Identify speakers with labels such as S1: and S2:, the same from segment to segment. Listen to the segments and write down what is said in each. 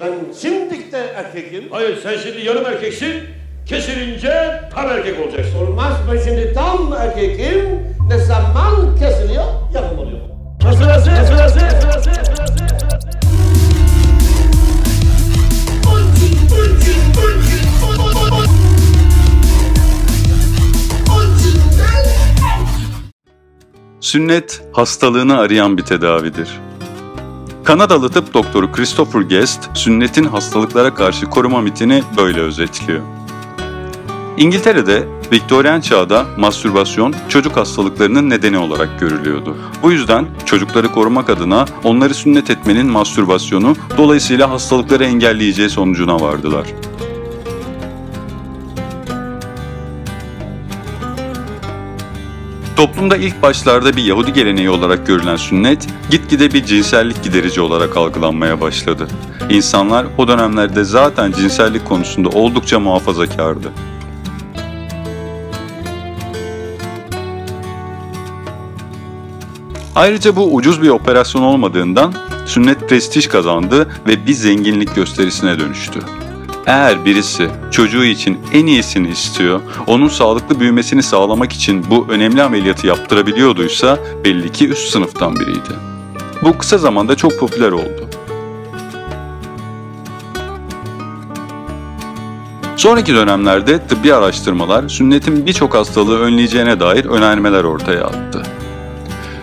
S1: Ben şimdi de erkekim.
S2: Hayır sen şimdi yarım erkeksin. Kesilince tam erkek olacaksın.
S1: Olmaz ben şimdi tam erkekim. Ne zaman kesiliyor yapım oluyor.
S2: Sırası sırası sırası.
S3: Sünnet hastalığını arayan bir tedavidir. Kanadalı tıp doktoru Christopher Guest, sünnetin hastalıklara karşı koruma mitini böyle özetliyor. İngiltere'de Viktoryen çağda mastürbasyon çocuk hastalıklarının nedeni olarak görülüyordu. Bu yüzden çocukları korumak adına onları sünnet etmenin mastürbasyonu dolayısıyla hastalıkları engelleyeceği sonucuna vardılar. Toplumda ilk başlarda bir Yahudi geleneği olarak görülen sünnet, gitgide bir cinsellik giderici olarak algılanmaya başladı. İnsanlar o dönemlerde zaten cinsellik konusunda oldukça muhafazakardı. Ayrıca bu ucuz bir operasyon olmadığından sünnet prestij kazandı ve bir zenginlik gösterisine dönüştü. Eğer birisi çocuğu için en iyisini istiyor, onun sağlıklı büyümesini sağlamak için bu önemli ameliyatı yaptırabiliyorduysa belli ki üst sınıftan biriydi. Bu kısa zamanda çok popüler oldu. Sonraki dönemlerde tıbbi araştırmalar sünnetin birçok hastalığı önleyeceğine dair önermeler ortaya attı.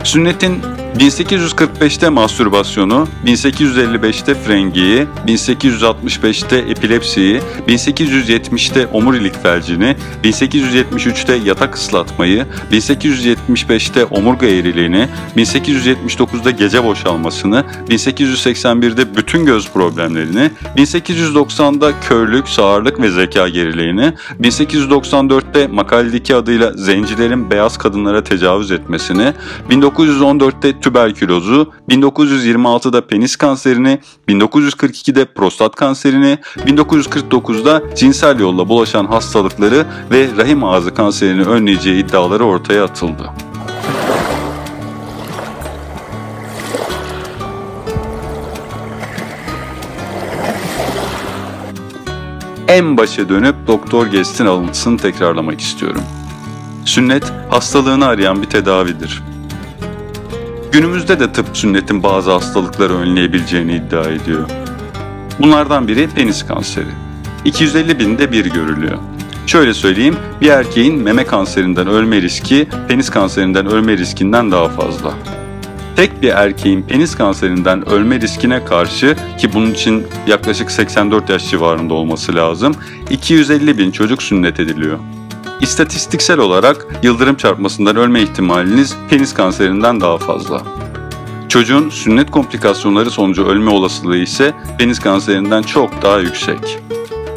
S3: Sünnetin 1845'te mastürbasyonu, 1855'te frengiyi, 1865'te epilepsiyi, 1870'te omurilik felcini, 1873'te yatak ıslatmayı, 1875'te omurga eğriliğini, 1879'da gece boşalmasını, 1881'de bütün göz problemlerini, 1890'da körlük, sağırlık ve zeka geriliğini, 1894'te makaledeki adıyla zencilerin beyaz kadınlara tecavüz etmesini, 1914'te tüberkülozu, 1926'da penis kanserini, 1942'de prostat kanserini, 1949'da cinsel yolla bulaşan hastalıkları ve rahim ağzı kanserini önleyeceği iddiaları ortaya atıldı. En başa dönüp Doktor Guest'in alıntısını tekrarlamak istiyorum. Sünnet, hastalığını arayan bir tedavidir. Günümüzde de tıp sünnetin bazı hastalıkları önleyebileceğini iddia ediyor. Bunlardan biri penis kanseri. 250 binde bir görülüyor. Şöyle söyleyeyim, bir erkeğin meme kanserinden ölme riski penis kanserinden ölme riskinden daha fazla. Tek bir erkeğin penis kanserinden ölme riskine karşı ki bunun için yaklaşık 84 yaş civarında olması lazım 250 bin çocuk sünnet ediliyor. İstatistiksel olarak yıldırım çarpmasından ölme ihtimaliniz penis kanserinden daha fazla. Çocuğun sünnet komplikasyonları sonucu ölme olasılığı ise penis kanserinden çok daha yüksek.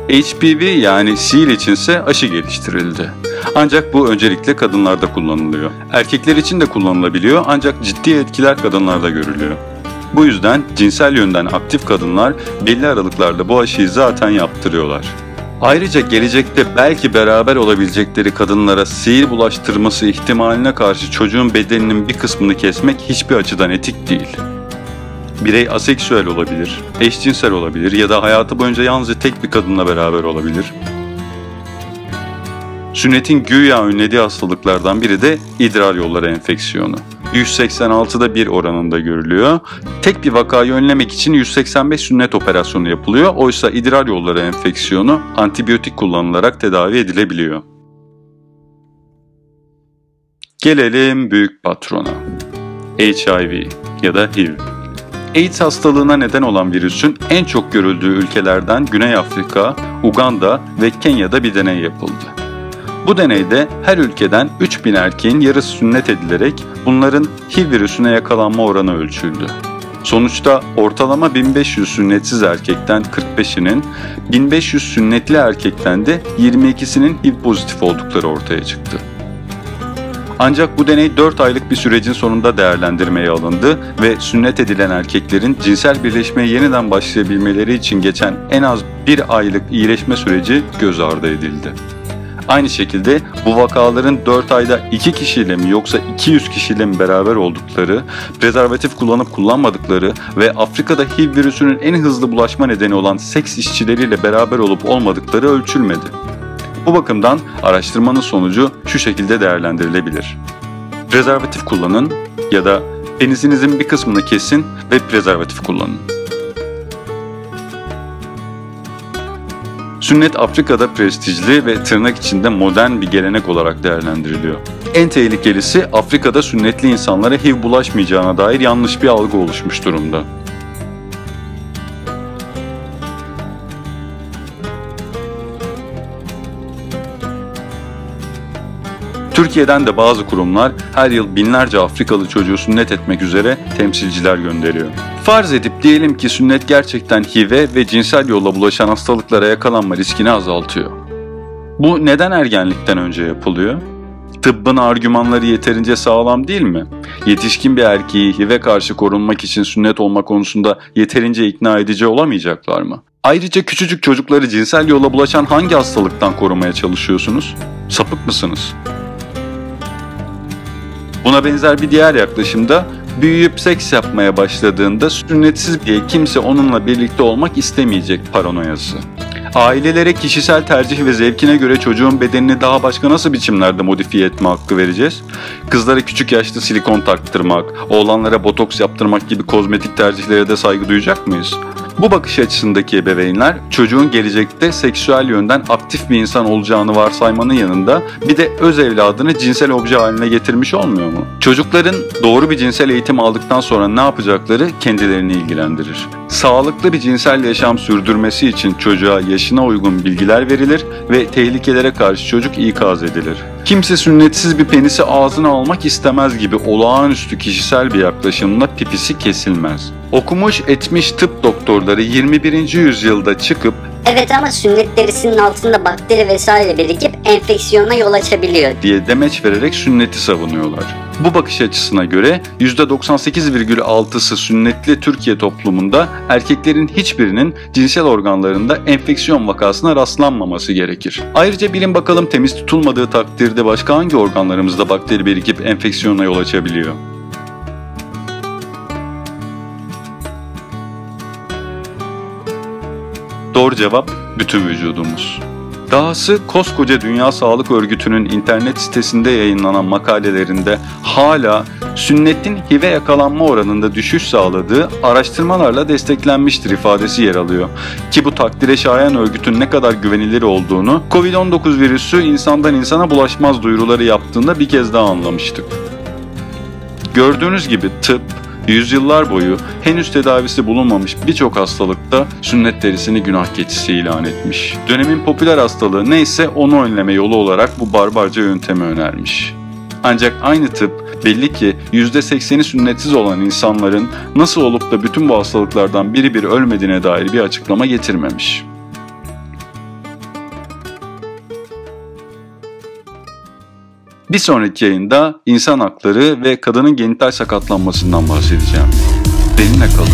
S3: HPV yani SIL içinse aşı geliştirildi. Ancak bu öncelikle kadınlarda kullanılıyor. Erkekler için de kullanılabiliyor ancak ciddi etkiler kadınlarda görülüyor. Bu yüzden cinsel yönden aktif kadınlar belli aralıklarla bu aşıyı zaten yaptırıyorlar. Ayrıca gelecekte belki beraber olabilecekleri kadınlara sihir bulaştırması ihtimaline karşı çocuğun bedeninin bir kısmını kesmek hiçbir açıdan etik değil. Birey aseksüel olabilir, eşcinsel olabilir ya da hayatı boyunca yalnızca tek bir kadınla beraber olabilir. Sünnetin güya önlediği hastalıklardan biri de idrar yolları enfeksiyonu. 186'da bir oranında görülüyor. Tek bir vakayı önlemek için 185 sünnet operasyonu yapılıyor. Oysa idrar yolları enfeksiyonu antibiyotik kullanılarak tedavi edilebiliyor. Gelelim büyük patrona. HIV ya da HIV. AIDS hastalığına neden olan virüsün en çok görüldüğü ülkelerden Güney Afrika, Uganda ve Kenya'da bir deney yapıldı. Bu deneyde her ülkeden 3000 erkeğin yarısı sünnet edilerek bunların HIV virüsüne yakalanma oranı ölçüldü. Sonuçta ortalama 1500 sünnetsiz erkekten 45'inin, 1500 sünnetli erkekten de 22'sinin HIV pozitif oldukları ortaya çıktı. Ancak bu deney 4 aylık bir sürecin sonunda değerlendirmeye alındı ve sünnet edilen erkeklerin cinsel birleşmeye yeniden başlayabilmeleri için geçen en az bir aylık iyileşme süreci göz ardı edildi. Aynı şekilde bu vakaların 4 ayda 2 kişiyle mi yoksa 200 kişiyle mi beraber oldukları, prezervatif kullanıp kullanmadıkları ve Afrika'da HIV virüsünün en hızlı bulaşma nedeni olan seks işçileriyle beraber olup olmadıkları ölçülmedi. Bu bakımdan araştırmanın sonucu şu şekilde değerlendirilebilir. Prezervatif kullanın ya da penisinizin bir kısmını kesin ve prezervatif kullanın. Sünnet Afrika'da prestijli ve tırnak içinde modern bir gelenek olarak değerlendiriliyor. En tehlikelisi Afrika'da sünnetli insanlara HIV bulaşmayacağına dair yanlış bir algı oluşmuş durumda. Türkiye'den de bazı kurumlar her yıl binlerce Afrikalı çocuğu sünnet etmek üzere temsilciler gönderiyor. Farz edip diyelim ki sünnet gerçekten HIV'e ve cinsel yolla bulaşan hastalıklara yakalanma riskini azaltıyor. Bu neden ergenlikten önce yapılıyor? Tıbbın argümanları yeterince sağlam değil mi? Yetişkin bir erkeği HIV'e karşı korunmak için sünnet olma konusunda yeterince ikna edici olamayacaklar mı? Ayrıca küçücük çocukları cinsel yolla bulaşan hangi hastalıktan korumaya çalışıyorsunuz? Sapık mısınız? Buna benzer bir diğer yaklaşımda büyüyüp seks yapmaya başladığında sünnetsiz diye kimse onunla birlikte olmak istemeyecek paranoyası. Ailelere kişisel tercih ve zevkine göre çocuğun bedenini daha başka nasıl biçimlerde modifiye etme hakkı vereceğiz? Kızlara küçük yaşta silikon taktırmak, oğlanlara botoks yaptırmak gibi kozmetik tercihlere de saygı duyacak mıyız? Bu bakış açısındaki ebeveynler çocuğun gelecekte seksüel yönden aktif bir insan olacağını varsaymanın yanında bir de öz evladını cinsel obje haline getirmiş olmuyor mu? Çocukların doğru bir cinsel eğitim aldıktan sonra ne yapacakları kendilerini ilgilendirir. Sağlıklı bir cinsel yaşam sürdürmesi için çocuğa yaşına uygun bilgiler verilir ve tehlikelere karşı çocuk ikaz edilir. Kimse sünnetsiz bir penisi ağzına almak istemez gibi olağanüstü kişisel bir yaklaşımla pipisi kesilmez. Okumuş etmiş tıp doktorları 21. yüzyılda çıkıp
S4: Evet ama sünnet derisinin altında bakteri vesaire birikip enfeksiyona yol açabiliyor.
S3: diye demeç vererek sünneti savunuyorlar. Bu bakış açısına göre %98,6'sı sünnetli Türkiye toplumunda erkeklerin hiçbirinin cinsel organlarında enfeksiyon vakasına rastlanmaması gerekir. Ayrıca bilin bakalım temiz tutulmadığı takdirde başka hangi organlarımızda bakteri birikip enfeksiyona yol açabiliyor? Doğru cevap bütün vücudumuz. Dahası koskoca Dünya Sağlık Örgütü'nün internet sitesinde yayınlanan makalelerinde hala sünnetin HIV'e yakalanma oranında düşüş sağladığı araştırmalarla desteklenmiştir ifadesi yer alıyor. Ki bu takdire şayan örgütün ne kadar güvenilir olduğunu Covid-19 virüsü insandan insana bulaşmaz duyuruları yaptığında bir kez daha anlamıştık. Gördüğünüz gibi tıp, yüzyıllar boyu henüz tedavisi bulunmamış birçok hastalıkta sünnet derisini günah keçisi ilan etmiş. Dönemin popüler hastalığı neyse onu önleme yolu olarak bu barbarca yöntemi önermiş. Ancak aynı tıp belli ki %80'i sünnetsiz olan insanların nasıl olup da bütün bu hastalıklardan biri bir ölmediğine dair bir açıklama getirmemiş. Bir sonraki yayında insan hakları ve kadının genital sakatlanmasından bahsedeceğim. Benimle kalın.